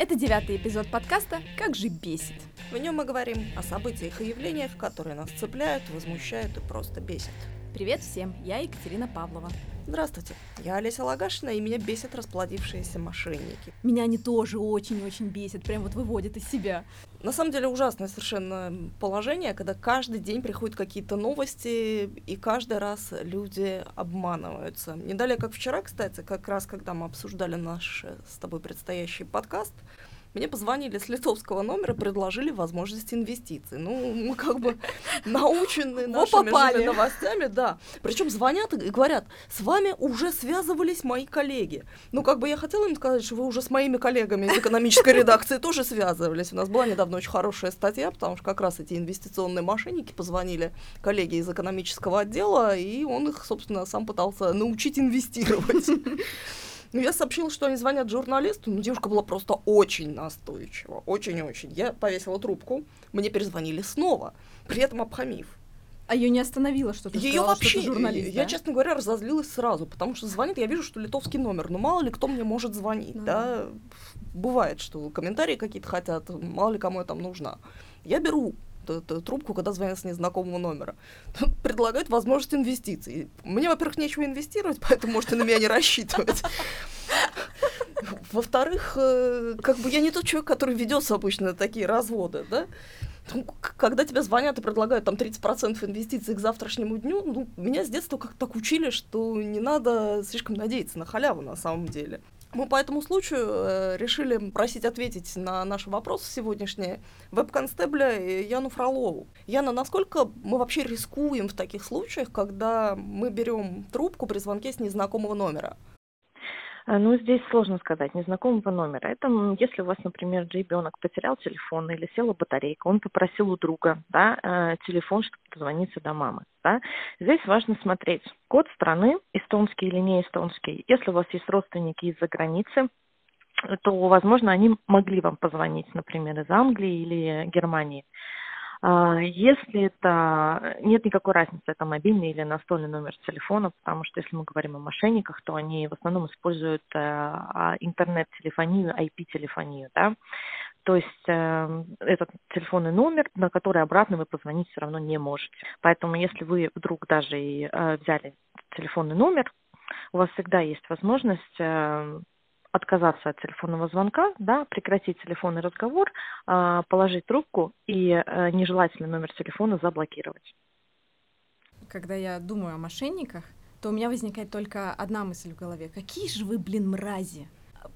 Это девятый эпизод подкаста «Как же бесит». В нем мы говорим о событиях и явлениях, которые нас цепляют, возмущают и просто бесят. Привет всем, я Екатерина Павлова. Здравствуйте, я Олеся Лагашина, и меня бесят расплодившиеся мошенники. Меня они тоже очень-очень бесят, прям вот выводят из себя. На самом деле ужасное совершенно положение, когда каждый день приходят какие-то новости, и каждый раз люди обманываются. Не далее, как вчера, кстати, как раз когда мы обсуждали наш с тобой предстоящий подкаст, мне позвонили с литовского номера, предложили возможность инвестиций. Ну, мы как бы научены нашими новостями, да. Причем звонят и говорят, с вами уже связывались мои коллеги. Ну, как бы я хотела им сказать, что вы уже с моими коллегами из экономической редакции тоже связывались. У нас была недавно очень хорошая статья, потому что как раз эти инвестиционные мошенники позвонили коллеге из экономического отдела, и он их, собственно, сам пытался научить инвестировать. Ну, я сообщила, что они звонят журналисту, но девушка была просто очень настойчива, очень-очень. Я повесила трубку, мне перезвонили снова, при этом обхамив. А ее не остановило что-то? Ее вообще, что журналист, я, да? честно говоря, разозлилась сразу, потому что звонит, я вижу, что литовский номер, но мало ли кто мне может звонить, ну, да? Бывает, что комментарии какие-то хотят, мало ли кому я там нужна. Я беру трубку, когда звонят с незнакомого номера. Предлагают возможность инвестиций. Мне, во-первых, нечего инвестировать, поэтому можете на меня не рассчитывать. Во-вторых, э, как бы я не тот человек, который ведется обычно на такие разводы, да? Когда тебе звонят и предлагают там 30% инвестиций к завтрашнему дню, ну, меня с детства как-то так учили, что не надо слишком надеяться на халяву на самом деле. Мы по этому случаю э, решили просить ответить на наши вопросы сегодняшние веб-констебля Яну Фролову. Яна, насколько мы вообще рискуем в таких случаях, когда мы берем трубку при звонке с незнакомого номера? А, ну, здесь сложно сказать, незнакомого номера. Это если у вас, например, ребенок потерял телефон или села батарейка, он попросил у друга да, э, телефон, чтобы позвониться до мамы. Да. Здесь важно смотреть код страны, эстонский или не эстонский. Если у вас есть родственники из-за границы, то, возможно, они могли вам позвонить, например, из Англии или Германии. А, если это нет никакой разницы, это мобильный или настольный номер телефона, потому что если мы говорим о мошенниках, то они в основном используют э, а, интернет-телефонию, IP-телефонию, да, то есть э, этот телефонный номер, на который обратно вы позвонить все равно не можете. Поэтому если вы вдруг даже и э, взяли телефонный номер, у вас всегда есть возможность э, отказаться от телефонного звонка, да, прекратить телефонный разговор, а, положить трубку и э, нежелательный номер телефона заблокировать. Когда я думаю о мошенниках, то у меня возникает только одна мысль в голове. Какие же вы, блин, мрази!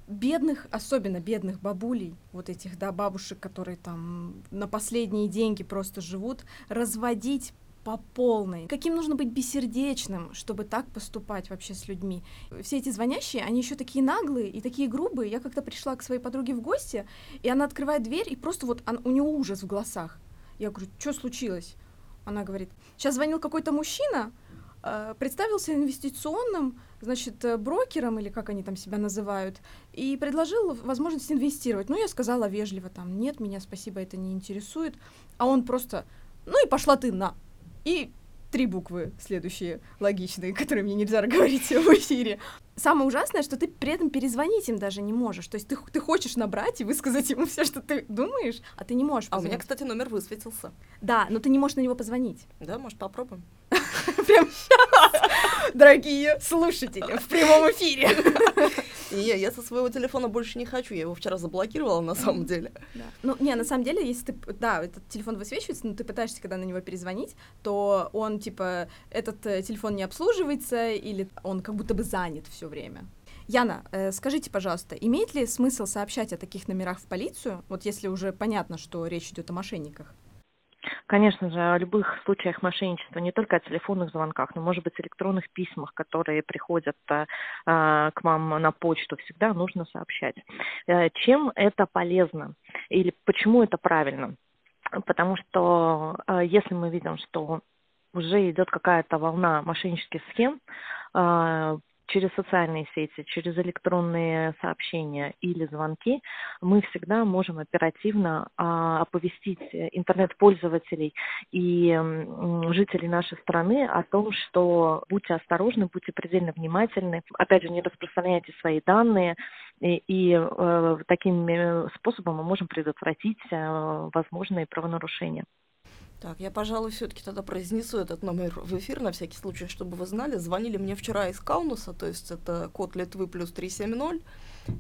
Бедных, особенно бедных бабулей, вот этих, да, бабушек, которые там на последние деньги просто живут, разводить по полной. Каким нужно быть бессердечным, чтобы так поступать вообще с людьми? Все эти звонящие, они еще такие наглые и такие грубые. Я как-то пришла к своей подруге в гости, и она открывает дверь, и просто вот он, у нее ужас в глазах. Я говорю, что случилось? Она говорит, сейчас звонил какой-то мужчина, э, представился инвестиционным, значит, э, брокером, или как они там себя называют, и предложил возможность инвестировать. Ну, я сказала вежливо там, нет, меня спасибо, это не интересует. А он просто, ну и пошла ты на и три буквы следующие логичные, которые мне нельзя говорить в эфире. Самое ужасное, что ты при этом перезвонить им даже не можешь. То есть ты, ты хочешь набрать и высказать ему все, что ты думаешь, а ты не можешь. Позвонить. А у меня, кстати, номер высветился. Да, но ты не можешь на него позвонить. Да, может, попробуем. Прямо сейчас, дорогие слушатели, в прямом эфире. Не, я со своего телефона больше не хочу, я его вчера заблокировала на самом деле. Да. Ну, не, на самом деле, если ты, да, этот телефон высвечивается, но ты пытаешься, когда на него перезвонить, то он, типа, этот э, телефон не обслуживается, или он как будто бы занят все время. Яна, э, скажите, пожалуйста, имеет ли смысл сообщать о таких номерах в полицию, вот если уже понятно, что речь идет о мошенниках? Конечно же, о любых случаях мошенничества, не только о телефонных звонках, но, может быть, электронных письмах, которые приходят э, к вам на почту, всегда нужно сообщать. Э, чем это полезно или почему это правильно? Потому что э, если мы видим, что уже идет какая-то волна мошеннических схем, э, через социальные сети, через электронные сообщения или звонки, мы всегда можем оперативно а, оповестить интернет-пользователей и жителей нашей страны о том, что будьте осторожны, будьте предельно внимательны, опять же, не распространяйте свои данные, И, и э, таким э, способом мы можем предотвратить э, возможные правонарушения. Так, я, пожалуй, все-таки тогда произнесу этот номер в эфир на всякий случай, чтобы вы знали. Звонили мне вчера из Каунуса, то есть это код Литвы плюс 370.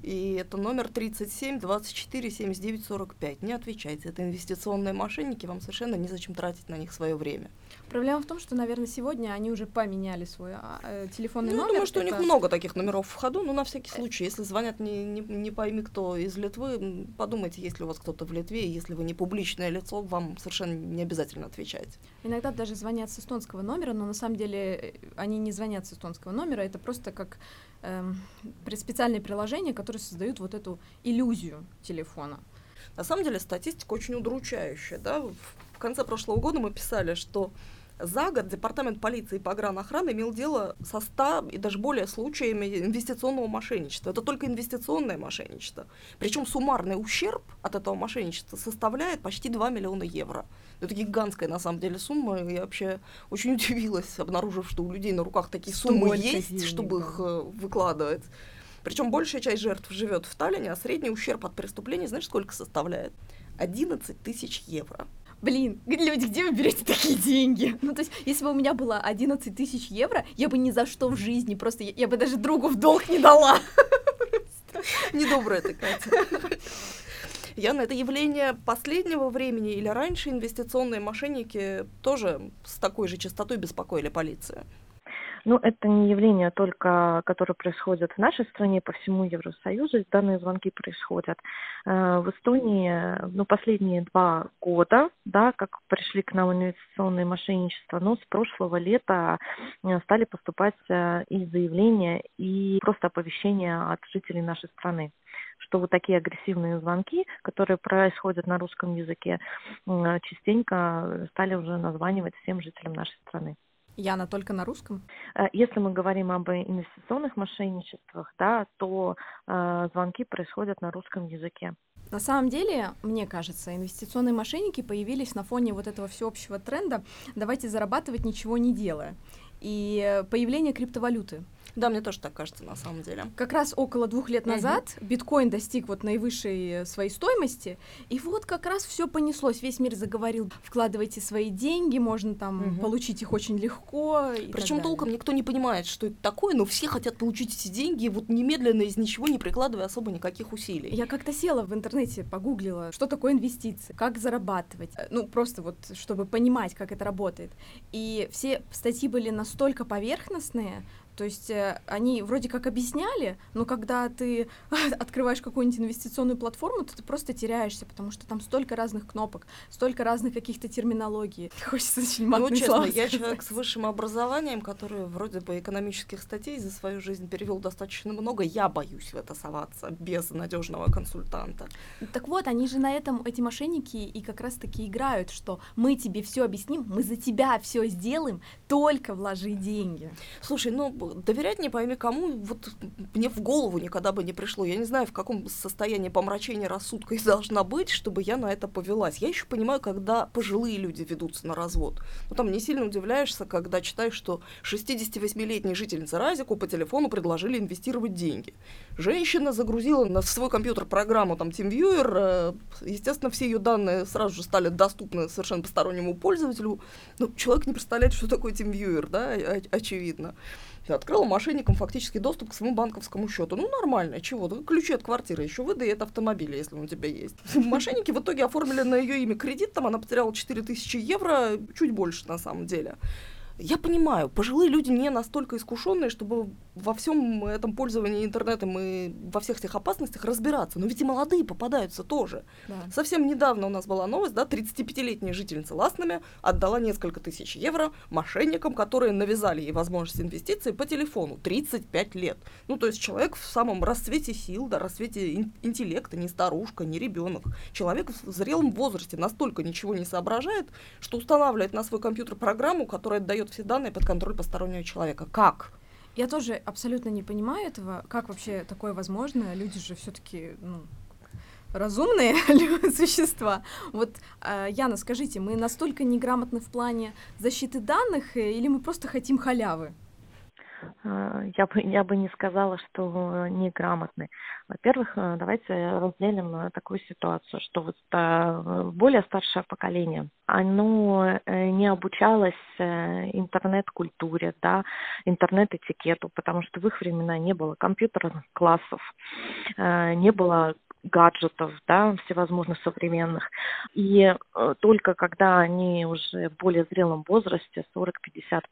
И это номер 37 24 79 45. Не отвечайте, это инвестиционные мошенники, вам совершенно незачем тратить на них свое время. Проблема в том, что, наверное, сегодня они уже поменяли свой а, э, телефонный ну, номер. Я думаю, что это... у них много таких номеров в ходу, но на всякий случай, если звонят не, не, не пойми кто из Литвы, подумайте, есть ли у вас кто-то в Литве, если вы не публичное лицо, вам совершенно не обязательно отвечать. Иногда даже звонят с эстонского номера, но на самом деле э, они не звонят с эстонского номера, это просто как эм, специальные приложения, которые создают вот эту иллюзию телефона. На самом деле статистика очень удручающая. Да? В конце прошлого года мы писали, что за год Департамент полиции и погранохраны имел дело со 100 и даже более случаями инвестиционного мошенничества. Это только инвестиционное мошенничество. Причем суммарный ущерб от этого мошенничества составляет почти 2 миллиона евро. Это гигантская на самом деле сумма. Я вообще очень удивилась, обнаружив, что у людей на руках такие суммы есть, денег, чтобы их э, выкладывать. Причем большая часть жертв живет в Таллине, а средний ущерб от преступлений, знаешь, сколько составляет? 11 тысяч евро блин, люди, где вы берете такие деньги? Ну, то есть, если бы у меня было 11 тысяч евро, я бы ни за что в жизни, просто я, я бы даже другу в долг не дала. Недобрая ты, Катя. Яна, это явление последнего времени или раньше инвестиционные мошенники тоже с такой же частотой беспокоили полицию? Ну, это не явление только, которое происходит в нашей стране, по всему Евросоюзу. Данные звонки происходят. Э, в Эстонии, ну, последние два года, да, как пришли к нам инвестиционные мошенничества, но с прошлого лета э, стали поступать э, и заявления, и просто оповещения от жителей нашей страны что вот такие агрессивные звонки, которые происходят на русском языке, частенько стали уже названивать всем жителям нашей страны. Яна, только на русском? Э, если мы говорим об инвестиционных мошенничествах, да, то э, звонки происходят на русском языке. На самом деле, мне кажется, инвестиционные мошенники появились на фоне вот этого всеобщего тренда «давайте зарабатывать, ничего не делая» и появление криптовалюты. Да, мне тоже так кажется на самом деле. Как раз около двух лет назад uh-huh. биткоин достиг вот наивысшей своей стоимости, и вот как раз все понеслось, весь мир заговорил, вкладывайте свои деньги, можно там uh-huh. получить их очень легко. Причем толком никто не понимает, что это такое, но все хотят получить эти деньги вот немедленно из ничего, не прикладывая особо никаких усилий. Я как-то села в интернете, погуглила, что такое инвестиции, как зарабатывать, ну просто вот, чтобы понимать, как это работает. И все статьи были настолько поверхностные, то есть э, они вроде как объясняли, но когда ты открываешь какую-нибудь инвестиционную платформу, то ты просто теряешься, потому что там столько разных кнопок, столько разных каких-то терминологий. Хочется очень Ну, честно, я человек с высшим образованием, который вроде бы экономических статей за свою жизнь перевел достаточно много. Я боюсь в это соваться без надежного консультанта. Так вот, они же на этом, эти мошенники, и как раз-таки играют, что мы тебе все объясним, мы за тебя все сделаем, только вложи деньги. Слушай, ну доверять не пойми кому, вот мне в голову никогда бы не пришло. Я не знаю, в каком состоянии помрачения рассудка должна быть, чтобы я на это повелась. Я еще понимаю, когда пожилые люди ведутся на развод. Ну, там не сильно удивляешься, когда читаешь, что 68-летняя жительница Разику по телефону предложили инвестировать деньги. Женщина загрузила на свой компьютер программу там TeamViewer, э, естественно, все ее данные сразу же стали доступны совершенно постороннему пользователю. Ну, человек не представляет, что такое TeamViewer, да, очевидно. Открыла мошенникам фактически доступ к своему банковскому счету. Ну, нормально, чего? Да, ключи от квартиры еще выдай от автомобиля, если он у тебя есть. Мошенники в итоге оформили на ее имя кредит, там она потеряла 4000 евро, чуть больше на самом деле. Я понимаю, пожилые люди не настолько искушенные, чтобы во всем этом пользовании интернетом и во всех этих опасностях разбираться. Но ведь и молодые попадаются тоже. Да. Совсем недавно у нас была новость, да, 35-летняя жительница Ластнами отдала несколько тысяч евро мошенникам, которые навязали ей возможность инвестиций по телефону. 35 лет. Ну, то есть человек в самом расцвете сил, да, расцвете интеллекта, не старушка, не ребенок. Человек в зрелом возрасте настолько ничего не соображает, что устанавливает на свой компьютер программу, которая дает отдает все данные под контроль постороннего человека. Как? Я тоже абсолютно не понимаю этого. Как вообще такое возможно? Люди же все-таки, ну, разумные существа. Вот, э, Яна, скажите, мы настолько неграмотны в плане защиты данных, э, или мы просто хотим халявы? Э, я бы, я бы не сказала, что неграмотны. Во-первых, э, давайте разделим такую ситуацию, что вот более старшее поколение, оно не обучалось интернет-культуре, да, интернет-этикету, потому что в их времена не было компьютерных классов, не было гаджетов, да, всевозможных современных. И э, только когда они уже в более зрелом возрасте, 40-50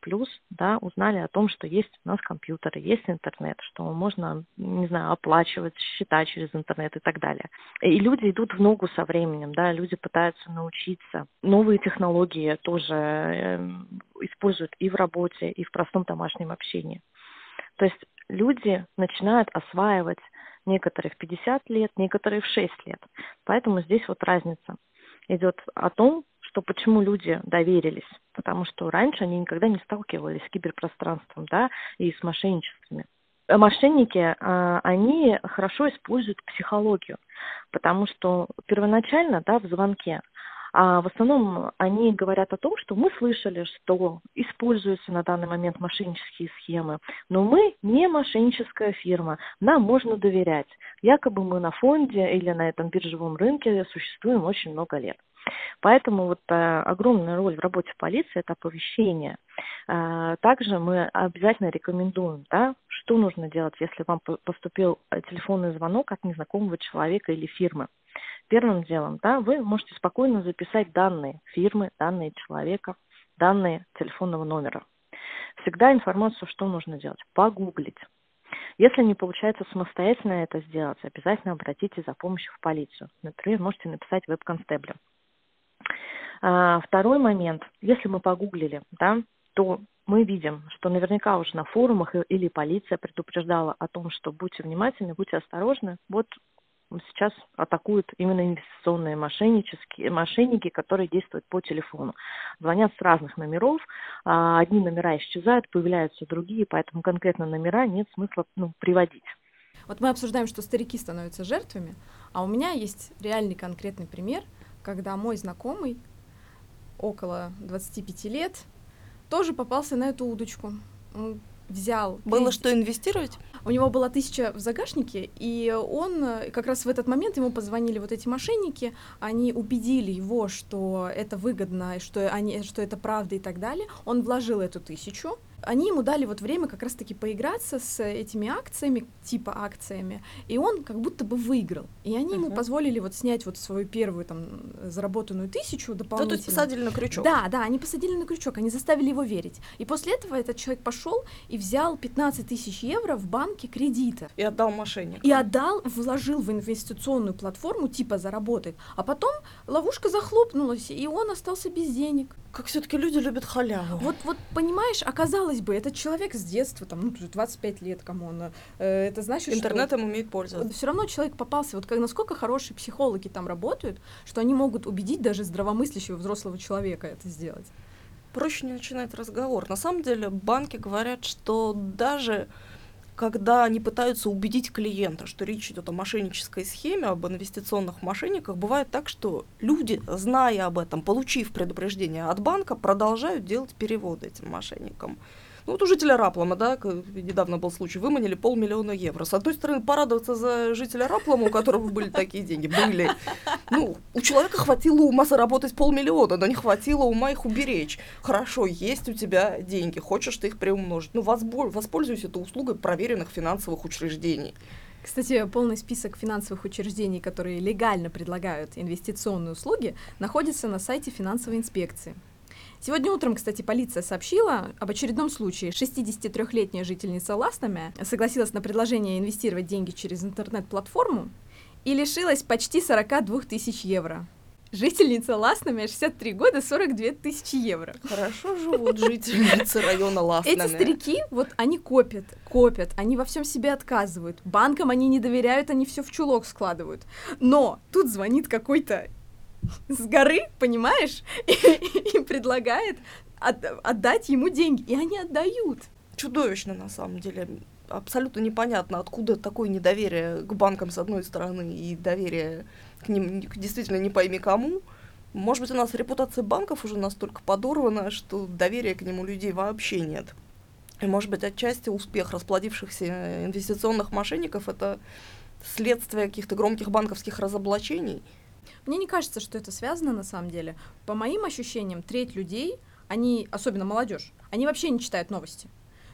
плюс, да, узнали о том, что есть у нас компьютеры, есть интернет, что можно, не знаю, оплачивать счета через интернет и так далее. И люди идут в ногу со временем, да, люди пытаются научиться. Новые технологии тоже э, используют и в работе, и в простом домашнем общении. То есть люди начинают осваивать некоторые в 50 лет, некоторые в 6 лет. Поэтому здесь вот разница идет о том, что почему люди доверились, потому что раньше они никогда не сталкивались с киберпространством, да, и с мошенничествами. Мошенники, а, они хорошо используют психологию, потому что первоначально, да, в звонке а в основном они говорят о том, что мы слышали, что используются на данный момент мошеннические схемы, но мы не мошенническая фирма, нам можно доверять. Якобы мы на фонде или на этом биржевом рынке существуем очень много лет. Поэтому вот э, огромная роль в работе полиции это оповещение. Э, также мы обязательно рекомендуем, да, что нужно делать, если вам поступил э, телефонный звонок от незнакомого человека или фирмы. Первым делом, да, вы можете спокойно записать данные фирмы, данные человека, данные телефонного номера. Всегда информацию, что нужно делать, погуглить. Если не получается самостоятельно это сделать, обязательно обратитесь за помощью в полицию. Например, можете написать веб-констеблю. А, второй момент. Если мы погуглили, да, то мы видим, что наверняка уже на форумах или полиция предупреждала о том, что будьте внимательны, будьте осторожны. Вот сейчас атакуют именно инвестиционные мошеннические, мошенники, которые действуют по телефону. Звонят с разных номеров, а, одни номера исчезают, появляются другие, поэтому конкретно номера нет смысла ну, приводить. Вот мы обсуждаем, что старики становятся жертвами, а у меня есть реальный конкретный пример, когда мой знакомый около 25 лет тоже попался на эту удочку. Взял... Было кредит. что инвестировать? У него была тысяча в загашнике, и он э, как раз в этот момент ему позвонили вот эти мошенники, они убедили его, что это выгодно, что, они, что это правда и так далее. Он вложил эту тысячу, они ему дали вот время как раз-таки поиграться с этими акциями, типа акциями, и он как будто бы выиграл. И они uh-huh. ему позволили вот снять вот свою первую там заработанную тысячу дополнительно. Да, то есть посадили на крючок. Да, да, они посадили на крючок, они заставили его верить. И после этого этот человек пошел и взял 15 тысяч евро в банке кредита. И отдал мошеннику. И отдал, вложил в инвестиционную платформу, типа заработает. А потом ловушка захлопнулась, и он остался без денег. Как все-таки люди любят халяву. Вот, вот понимаешь, оказалось бы, этот человек с детства, там, ну, 25 лет, кому он, э, это значит, Интернетом что... умеет пользоваться. Все равно человек попался, вот как, насколько хорошие психологи там работают, что они могут убедить даже здравомыслящего взрослого человека это сделать. Проще не начинать разговор. На самом деле банки говорят, что даже когда они пытаются убедить клиента, что речь идет о мошеннической схеме, об инвестиционных мошенниках, бывает так, что люди, зная об этом, получив предупреждение от банка, продолжают делать переводы этим мошенникам. Ну, вот у жителя Раплома, да, недавно был случай, выманили полмиллиона евро. С одной стороны, порадоваться за жителя Раплома, у которого были такие деньги, были. Ну, у человека хватило ума заработать полмиллиона, но не хватило ума их уберечь. Хорошо, есть у тебя деньги, хочешь ты их приумножить. Ну, воспользуйся этой услугой проверенных финансовых учреждений. Кстати, полный список финансовых учреждений, которые легально предлагают инвестиционные услуги, находится на сайте финансовой инспекции. Сегодня утром, кстати, полиция сообщила об очередном случае. 63-летняя жительница Ластами согласилась на предложение инвестировать деньги через интернет-платформу и лишилась почти 42 тысяч евро. Жительница Ласнами, 63 года, 42 тысячи евро. Хорошо живут жительницы района Ласнами. Эти старики, вот они копят, копят, они во всем себе отказывают. Банкам они не доверяют, они все в чулок складывают. Но тут звонит какой-то с горы, понимаешь, и, предлагает от, отдать ему деньги, и они отдают. Чудовищно, на самом деле. Абсолютно непонятно, откуда такое недоверие к банкам с одной стороны и доверие к ним действительно не пойми кому. Может быть, у нас репутация банков уже настолько подорвана, что доверия к нему людей вообще нет. И, может быть, отчасти успех расплодившихся инвестиционных мошенников — это следствие каких-то громких банковских разоблачений. Мне не кажется, что это связано на самом деле. По моим ощущениям, треть людей, они, особенно молодежь, они вообще не читают новости.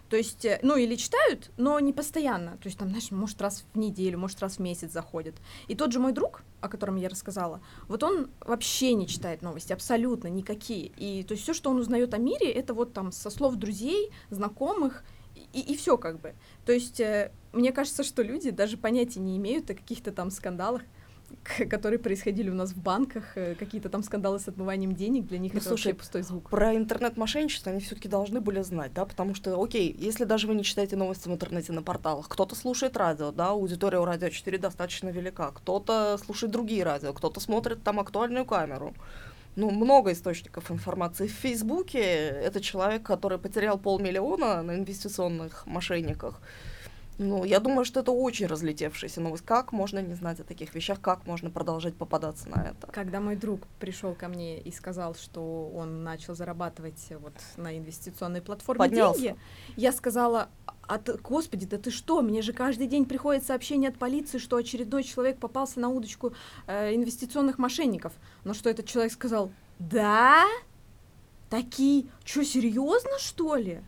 То есть, э, ну или читают, но не постоянно. То есть там, знаешь, может раз в неделю, может раз в месяц заходят. И тот же мой друг, о котором я рассказала, вот он вообще не читает новости, абсолютно никакие. И то есть все, что он узнает о мире, это вот там со слов друзей, знакомых, и, и все как бы. То есть э, мне кажется, что люди даже понятия не имеют о каких-то там скандалах, которые происходили у нас в банках, э, какие-то там скандалы с отмыванием денег, для них ну, это слушай, вообще пустой звук. Про интернет-мошенничество они все-таки должны были знать, да, потому что, окей, если даже вы не читаете новости в интернете на порталах, кто-то слушает радио, да, аудитория у радио 4 достаточно велика, кто-то слушает другие радио, кто-то смотрит там актуальную камеру. Ну, много источников информации. В Фейсбуке это человек, который потерял полмиллиона на инвестиционных мошенниках. Ну, я думаю, что это очень разлетевшаяся новость. Как можно не знать о таких вещах, как можно продолжать попадаться на это? Когда мой друг пришел ко мне и сказал, что он начал зарабатывать вот на инвестиционной платформе Поднялся. деньги, я сказала, а ты, господи, да ты что, мне же каждый день приходит сообщение от полиции, что очередной человек попался на удочку э, инвестиционных мошенников. Но что этот человек сказал, да? Такие, что, серьезно, что ли?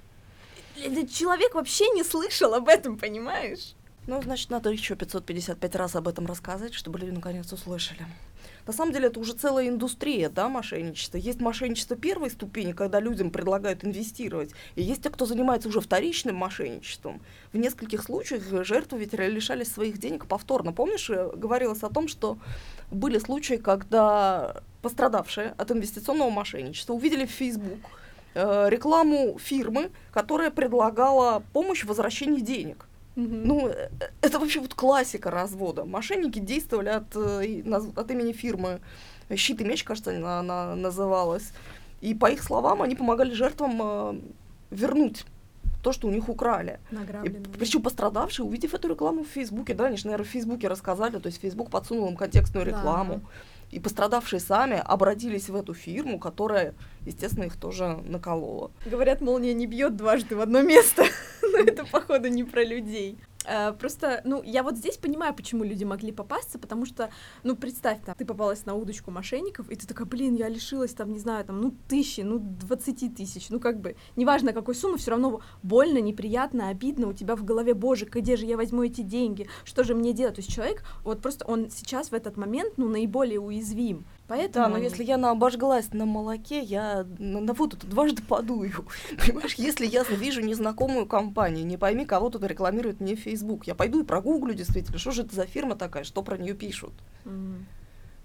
Этот человек вообще не слышал об этом, понимаешь? Ну, значит, надо еще 555 раз об этом рассказать, чтобы люди наконец услышали. На самом деле это уже целая индустрия, да, мошенничества. Есть мошенничество первой ступени, когда людям предлагают инвестировать, и есть те, кто занимается уже вторичным мошенничеством. В нескольких случаях жертвы ведь лишались своих денег повторно. Помнишь, э, говорилось о том, что были случаи, когда пострадавшие от инвестиционного мошенничества увидели в Facebook э, рекламу фирмы, которая предлагала помощь в возвращении денег. Mm-hmm. Ну, э, это вообще вот классика развода. Мошенники действовали от, э, от имени фирмы «Щит и меч», кажется, она, она называлась. И по их словам, они помогали жертвам э, вернуть то, что у них украли. Причем пострадавшие, увидев эту рекламу в Фейсбуке, да, они же, наверное, в Фейсбуке рассказали, то есть Фейсбук подсунул им контекстную рекламу. Да. И пострадавшие сами обратились в эту фирму, которая, естественно, их тоже наколола. Говорят, молния не бьет дважды в одно место, но это, походу, не про людей. Uh, просто, ну, я вот здесь понимаю, почему люди могли попасться, потому что, ну, представь, там, ты попалась на удочку мошенников, и ты такая, блин, я лишилась, там, не знаю, там, ну, тысячи, ну, двадцати тысяч, ну, как бы, неважно какой суммы, все равно больно, неприятно, обидно, у тебя в голове, боже, где же я возьму эти деньги, что же мне делать? То есть человек, вот просто он сейчас в этот момент, ну, наиболее уязвим, Поэтому... Да, но если я на обожглась на молоке, я на, на воду дважды подую. Понимаешь, если я вижу незнакомую компанию, не пойми, кого тут рекламирует мне Facebook, я пойду и прогуглю действительно, что же это за фирма такая, что про нее пишут. Mm.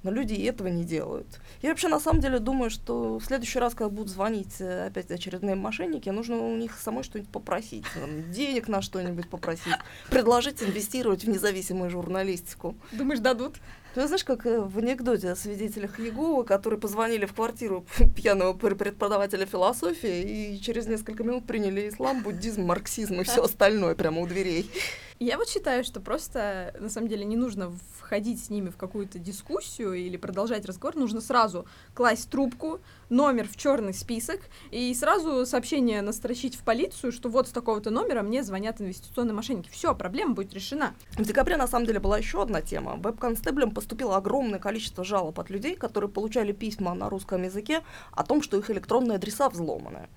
Но люди и этого не делают. Я вообще на самом деле думаю, что в следующий раз, когда будут звонить э, опять очередные мошенники, нужно у них самой что-нибудь попросить, там, денег на что-нибудь попросить, предложить инвестировать в независимую журналистику. Думаешь, дадут? Ты знаешь, как э, в анекдоте о свидетелях Иеговы, которые позвонили в квартиру пьяного преподавателя философии и через несколько минут приняли ислам, буддизм, марксизм и все остальное прямо у дверей. Я вот считаю, что просто, на самом деле, не нужно входить с ними в какую-то дискуссию или продолжать разговор, нужно сразу класть трубку, номер в черный список и сразу сообщение настрочить в полицию, что вот с такого-то номера мне звонят инвестиционные мошенники. Все, проблема будет решена. В декабре, на самом деле, была еще одна тема. Веб-констеблем поступило огромное количество жалоб от людей, которые получали письма на русском языке о том, что их электронные адреса взломаны.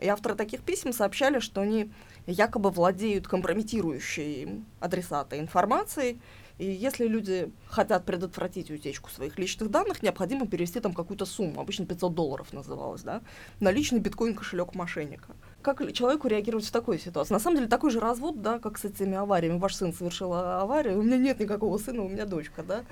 И авторы таких писем сообщали, что они якобы владеют компрометирующей адресата информацией, и если люди хотят предотвратить утечку своих личных данных, необходимо перевести там какую-то сумму, обычно 500 долларов называлось, да, на личный биткоин-кошелек мошенника. Как человеку реагировать в такой ситуации? На самом деле такой же развод, да, как с этими авариями. Ваш сын совершил аварию, у меня нет никакого сына, у меня дочка, да.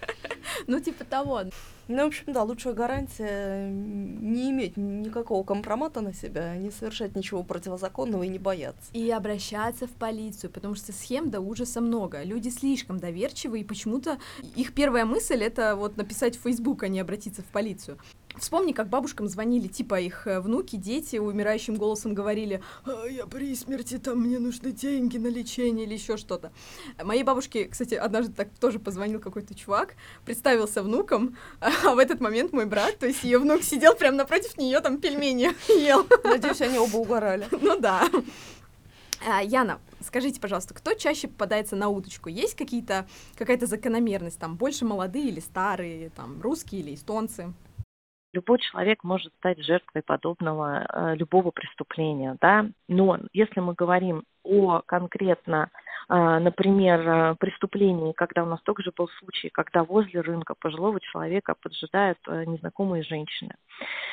Ну, типа того. Ну, в общем, да, лучшая гарантия не иметь никакого компромата на себя, не совершать ничего противозаконного и не бояться. И обращаться в полицию, потому что схем до ужаса много. Люди слишком доверчивы, и почему-то их первая мысль — это вот написать в Facebook, а не обратиться в полицию. Вспомни, как бабушкам звонили, типа их э, внуки, дети умирающим голосом говорили, а, я при смерти, там мне нужны деньги на лечение или еще что-то. Моей бабушке, кстати, однажды так тоже позвонил какой-то чувак, представился внуком, а в этот момент мой брат, то есть ее внук сидел прямо напротив нее, там пельмени ел. Надеюсь, они оба угорали. Ну да. А, Яна, скажите, пожалуйста, кто чаще попадается на удочку? Есть какие-то какая-то закономерность, там больше молодые или старые, там русские или эстонцы? Любой человек может стать жертвой подобного э, любого преступления, да. Но если мы говорим о конкретно, э, например, э, преступлении, когда у нас только же был случай, когда возле рынка пожилого человека поджидают незнакомые женщины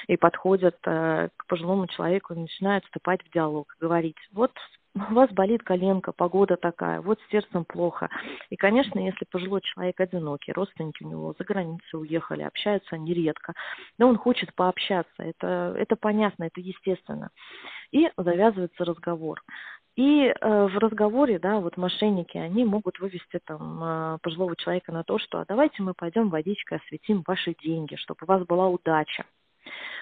и подходят к пожилому человеку и начинают вступать в диалог, говорить, вот у вас болит коленка, погода такая, вот с сердцем плохо. И, конечно, если пожилой человек одинокий, родственники у него за границу уехали, общаются они редко, но он хочет пообщаться, это, это понятно, это естественно. И завязывается разговор. И э, в разговоре, да, вот мошенники, они могут вывести там э, пожилого человека на то, что а давайте мы пойдем водичкой осветим ваши деньги, чтобы у вас была удача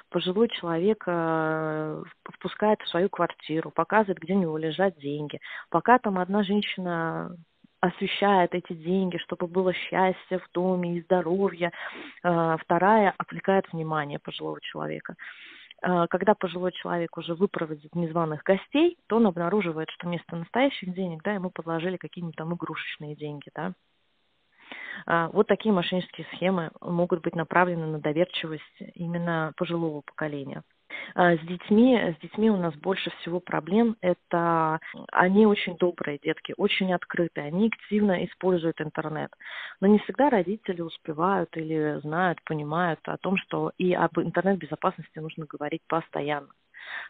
пожилой человек э, впускает в свою квартиру, показывает, где у него лежат деньги. Пока там одна женщина освещает эти деньги, чтобы было счастье в доме и здоровье, э, вторая отвлекает внимание пожилого человека. Э, когда пожилой человек уже выпроводит незваных гостей, то он обнаруживает, что вместо настоящих денег да, ему подложили какие-нибудь там игрушечные деньги. Да. А, вот такие мошеннические схемы могут быть направлены на доверчивость именно пожилого поколения. А, с детьми, с детьми у нас больше всего проблем. Это они очень добрые детки, очень открытые, они активно используют интернет. Но не всегда родители успевают или знают, понимают о том, что и об интернет-безопасности нужно говорить постоянно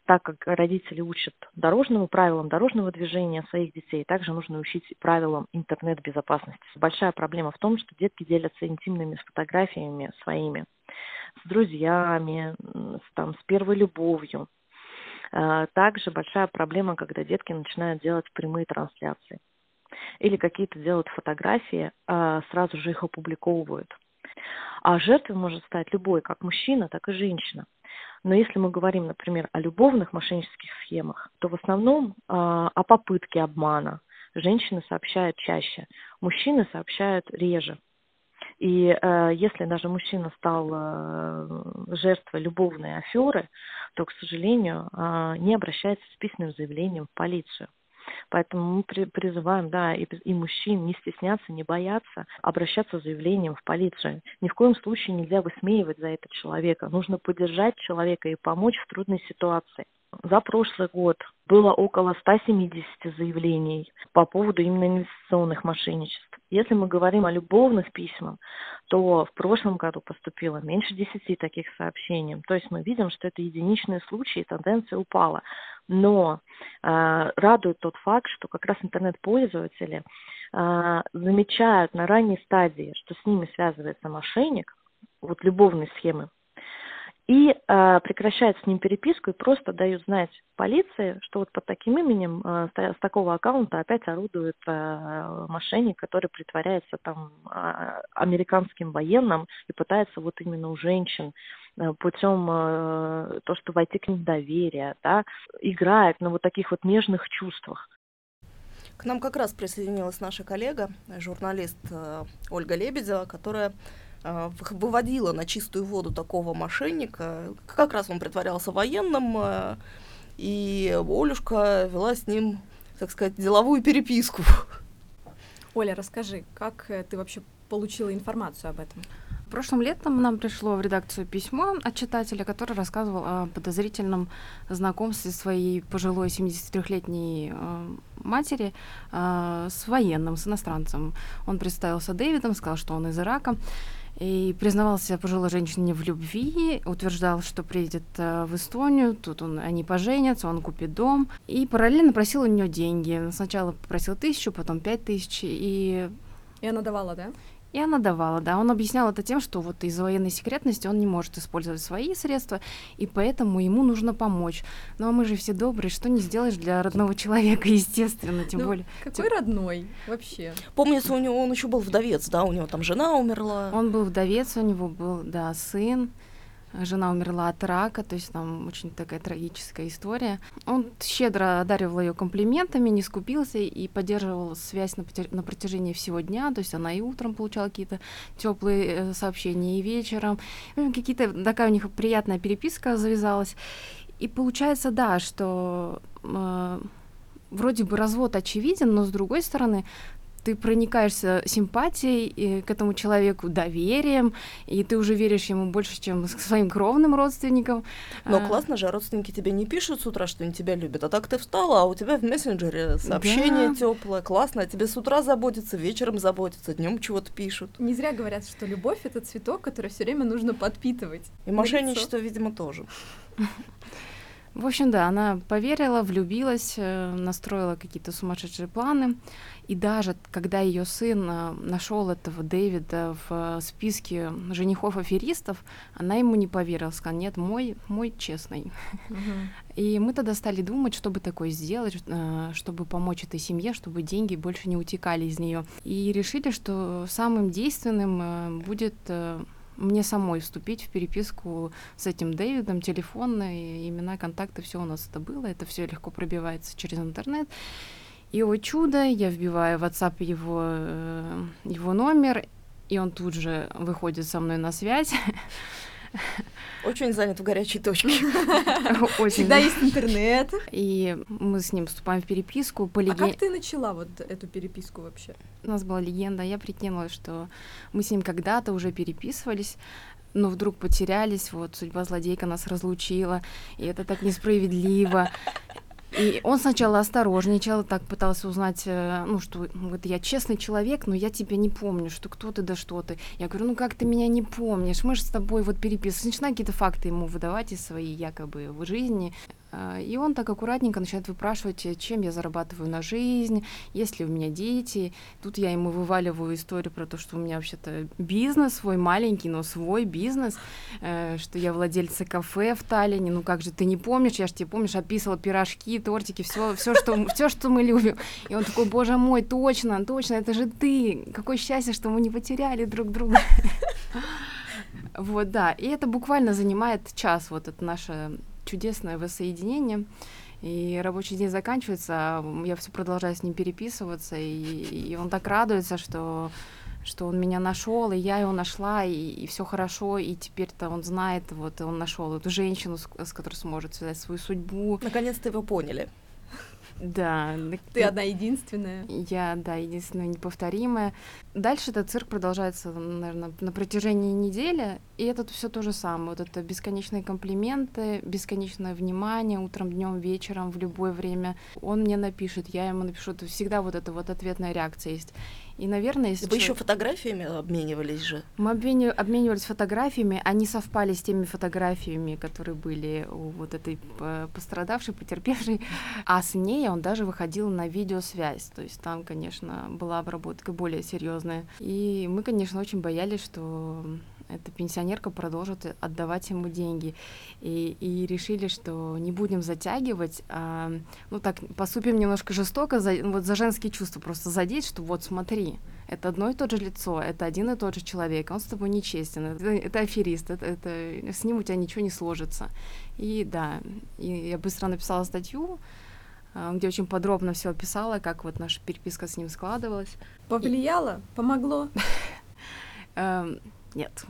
так как родители учат дорожному правилам дорожного движения своих детей, также нужно учить правилам интернет-безопасности. Большая проблема в том, что детки делятся интимными фотографиями своими с друзьями, с, там, с первой любовью. А, также большая проблема, когда детки начинают делать прямые трансляции или какие-то делают фотографии, а сразу же их опубликовывают. А жертвой может стать любой, как мужчина, так и женщина. Но если мы говорим, например, о любовных мошеннических схемах, то в основном э, о попытке обмана женщины сообщают чаще, мужчины сообщают реже. И э, если даже мужчина стал э, жертвой любовной аферы, то, к сожалению, э, не обращается с письменным заявлением в полицию. Поэтому мы при, призываем, да, и, и мужчин не стесняться, не бояться, обращаться с заявлением в полицию. Ни в коем случае нельзя высмеивать за это человека. Нужно поддержать человека и помочь в трудной ситуации. За прошлый год было около 170 заявлений по поводу именно инвестиционных мошенничеств. Если мы говорим о любовных письмах, то в прошлом году поступило меньше 10 таких сообщений. То есть мы видим, что это единичные случаи, тенденция упала. Но э, радует тот факт, что как раз интернет-пользователи э, замечают на ранней стадии, что с ними связывается мошенник, вот любовные схемы, и э, прекращают с ним переписку и просто дают знать полиции, что вот под таким именем э, с такого аккаунта опять орудует э, мошенник, который притворяется там э, американским военным и пытается вот именно у женщин э, путем э, то, что войти к ним доверие, да, играет на вот таких вот нежных чувствах. К нам как раз присоединилась наша коллега, журналист э, Ольга Лебедева, которая а, выводила на чистую воду такого мошенника. Как раз он притворялся военным, а, и Олюшка вела с ним, так сказать, деловую переписку. Оля, расскажи, как э, ты вообще получила информацию об этом? Прошлым летом нам пришло в редакцию письмо от читателя, который рассказывал о подозрительном знакомстве своей пожилой 73-летней э, матери э, с военным, с иностранцем. Он представился Дэвидом, сказал, что он из Ирака и признавался пожилой женщине в любви, утверждал, что приедет э, в Эстонию, тут он, они поженятся, он купит дом, и параллельно просил у нее деньги. Сначала попросил тысячу, потом пять тысяч, и... И она давала, да? И она давала, да. Он объяснял это тем, что вот из-за военной секретности он не может использовать свои средства, и поэтому ему нужно помочь. Ну а мы же все добрые, что не сделаешь для родного человека, естественно, тем ну, более. Какой тем... родной вообще? Помнится, у него он еще был вдовец, да, у него там жена умерла. Он был вдовец, у него был, да, сын жена умерла от рака, то есть там очень такая трагическая история. Он щедро одаривал ее комплиментами, не скупился и поддерживал связь на, на протяжении всего дня, то есть она и утром получала какие-то теплые э, сообщения, и вечером. Какие-то такая у них приятная переписка завязалась. И получается, да, что э, вроде бы развод очевиден, но с другой стороны, ты проникаешься симпатией к этому человеку, доверием, и ты уже веришь ему больше, чем к своим кровным родственникам. Но а... классно же, родственники тебе не пишут с утра, что они тебя любят, а так ты встала, а у тебя в мессенджере сообщение да. теплое, классно, а тебе с утра заботятся, вечером заботятся, днем чего-то пишут. Не зря говорят, что любовь это цветок, который все время нужно подпитывать. И мошенничество, видимо, тоже. В общем, да, она поверила, влюбилась, э, настроила какие-то сумасшедшие планы. И даже когда ее сын э, нашел этого Дэвида в э, списке женихов-аферистов, она ему не поверила, сказала, нет, мой, мой честный. И мы тогда стали думать, что бы такое сделать, чтобы помочь этой семье, чтобы деньги больше не утекали из нее. И решили, что самым действенным будет мне самой вступить в переписку с этим Дэвидом, телефонные имена, контакты, все у нас это было, это все легко пробивается через интернет. И, о чудо, я вбиваю в WhatsApp его, э, его номер, и он тут же выходит со мной на связь. Очень занят в горячей точке. Очень. Всегда есть интернет. И мы с ним вступаем в переписку. По леге... А как ты начала вот эту переписку вообще? У нас была легенда, я прикинула, что мы с ним когда-то уже переписывались, но вдруг потерялись, вот судьба злодейка нас разлучила, и это так несправедливо. И он сначала осторожничал, так пытался узнать, э, ну, что вот я честный человек, но я тебя не помню, что кто ты, да что ты. Я говорю, ну как ты меня не помнишь, мы же с тобой вот переписывались. Начинаю какие-то факты ему выдавать из своей якобы в жизни. А, и он так аккуратненько начинает выпрашивать, э, чем я зарабатываю на жизнь, есть ли у меня дети. Тут я ему вываливаю историю про то, что у меня вообще-то бизнес свой маленький, но свой бизнес, э, что я владельца кафе в Таллине. Ну как же ты не помнишь? Я же тебе помнишь, описывала пирожки, тортики, все, все, что, все, что мы любим. И он такой, боже мой, точно, точно, это же ты. Какое счастье, что мы не потеряли друг друга. Вот, да. И это буквально занимает час, вот это наше чудесное воссоединение. И рабочий день заканчивается, я все продолжаю с ним переписываться, и, и он так радуется, что что он меня нашел, и я его нашла, и, и все хорошо, и теперь-то он знает, вот он нашел эту женщину, с, с которой сможет связать свою судьбу. Наконец-то его поняли. Да. Ты одна единственная. Я, да, единственная неповторимая. Дальше этот цирк продолжается, наверное, на протяжении недели, и это все то же самое. Вот это бесконечные комплименты, бесконечное внимание утром, днем, вечером, в любое время. Он мне напишет, я ему напишу. Это всегда вот эта вот ответная реакция есть. И, наверное, если... Вы еще фотографиями обменивались же? Мы обменивались фотографиями, они совпали с теми фотографиями, которые были у вот этой пострадавшей, потерпевшей. А с ней он даже выходил на видеосвязь. То есть там, конечно, была обработка более серьезная. И мы, конечно, очень боялись, что эта пенсионерка продолжит отдавать ему деньги. И, и решили, что не будем затягивать, а, ну так, поступим немножко жестоко, за, вот за женские чувства просто задеть, что вот смотри, это одно и то же лицо, это один и тот же человек, он с тобой нечестен, это, это аферист, это, это, с ним у тебя ничего не сложится. И да, и я быстро написала статью, а, где очень подробно все описала, как вот наша переписка с ним складывалась. Повлияло? И... Помогло? Нет.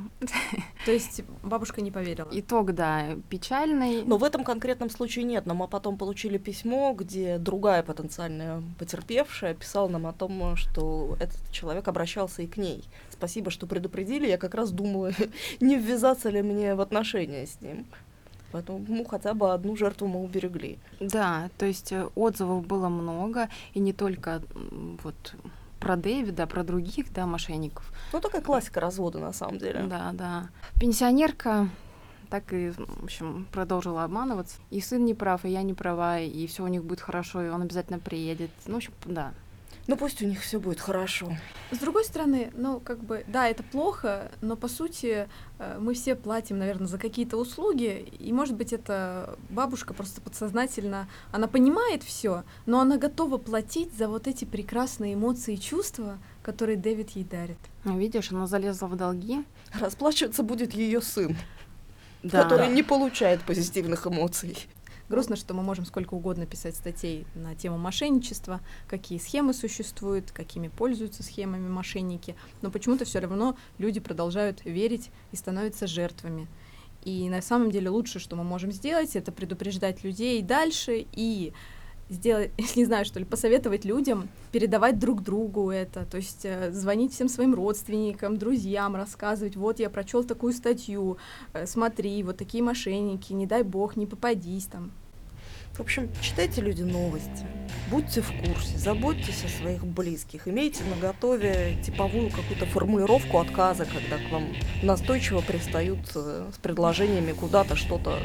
То есть бабушка не поверила? Итог, да, печальный. Но в этом конкретном случае нет. Но мы потом получили письмо, где другая потенциальная потерпевшая писала нам о том, что этот человек обращался и к ней. Спасибо, что предупредили. Я как раз думала, не ввязаться ли мне в отношения с ним. Поэтому ну, хотя бы одну жертву мы уберегли. Да, то есть э, отзывов было много, и не только вот про Дэвида, про других, да, мошенников. Ну, такая классика развода, на самом деле. Да, да. Пенсионерка так и, в общем, продолжила обманываться. И сын не прав, и я не права, и все у них будет хорошо, и он обязательно приедет. Ну, в общем, да. Ну пусть у них все будет хорошо. С другой стороны, ну как бы, да, это плохо, но по сути э, мы все платим, наверное, за какие-то услуги, и может быть эта бабушка просто подсознательно, она понимает все, но она готова платить за вот эти прекрасные эмоции и чувства, которые Дэвид ей дарит. Ну, видишь, она залезла в долги. Расплачиваться будет ее сын, да. который не получает позитивных эмоций. Грустно, что мы можем сколько угодно писать статей на тему мошенничества, какие схемы существуют, какими пользуются схемами мошенники, но почему-то все равно люди продолжают верить и становятся жертвами. И на самом деле лучше, что мы можем сделать, это предупреждать людей дальше и сделать, не знаю, что ли, посоветовать людям передавать друг другу это, то есть э, звонить всем своим родственникам, друзьям, рассказывать, вот я прочел такую статью, э, смотри, вот такие мошенники, не дай бог, не попадись там. В общем, читайте люди новости, будьте в курсе, заботьтесь о своих близких, имейте на готове типовую какую-то формулировку отказа, когда к вам настойчиво пристают э, с предложениями куда-то что-то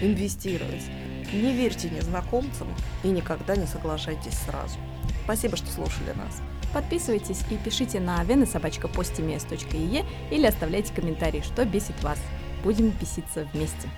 инвестировать. Не верьте незнакомцам и никогда не соглашайтесь сразу. Спасибо, что слушали нас. Подписывайтесь и пишите на венособачкапостимес.е или оставляйте комментарии, что бесит вас. Будем беситься вместе.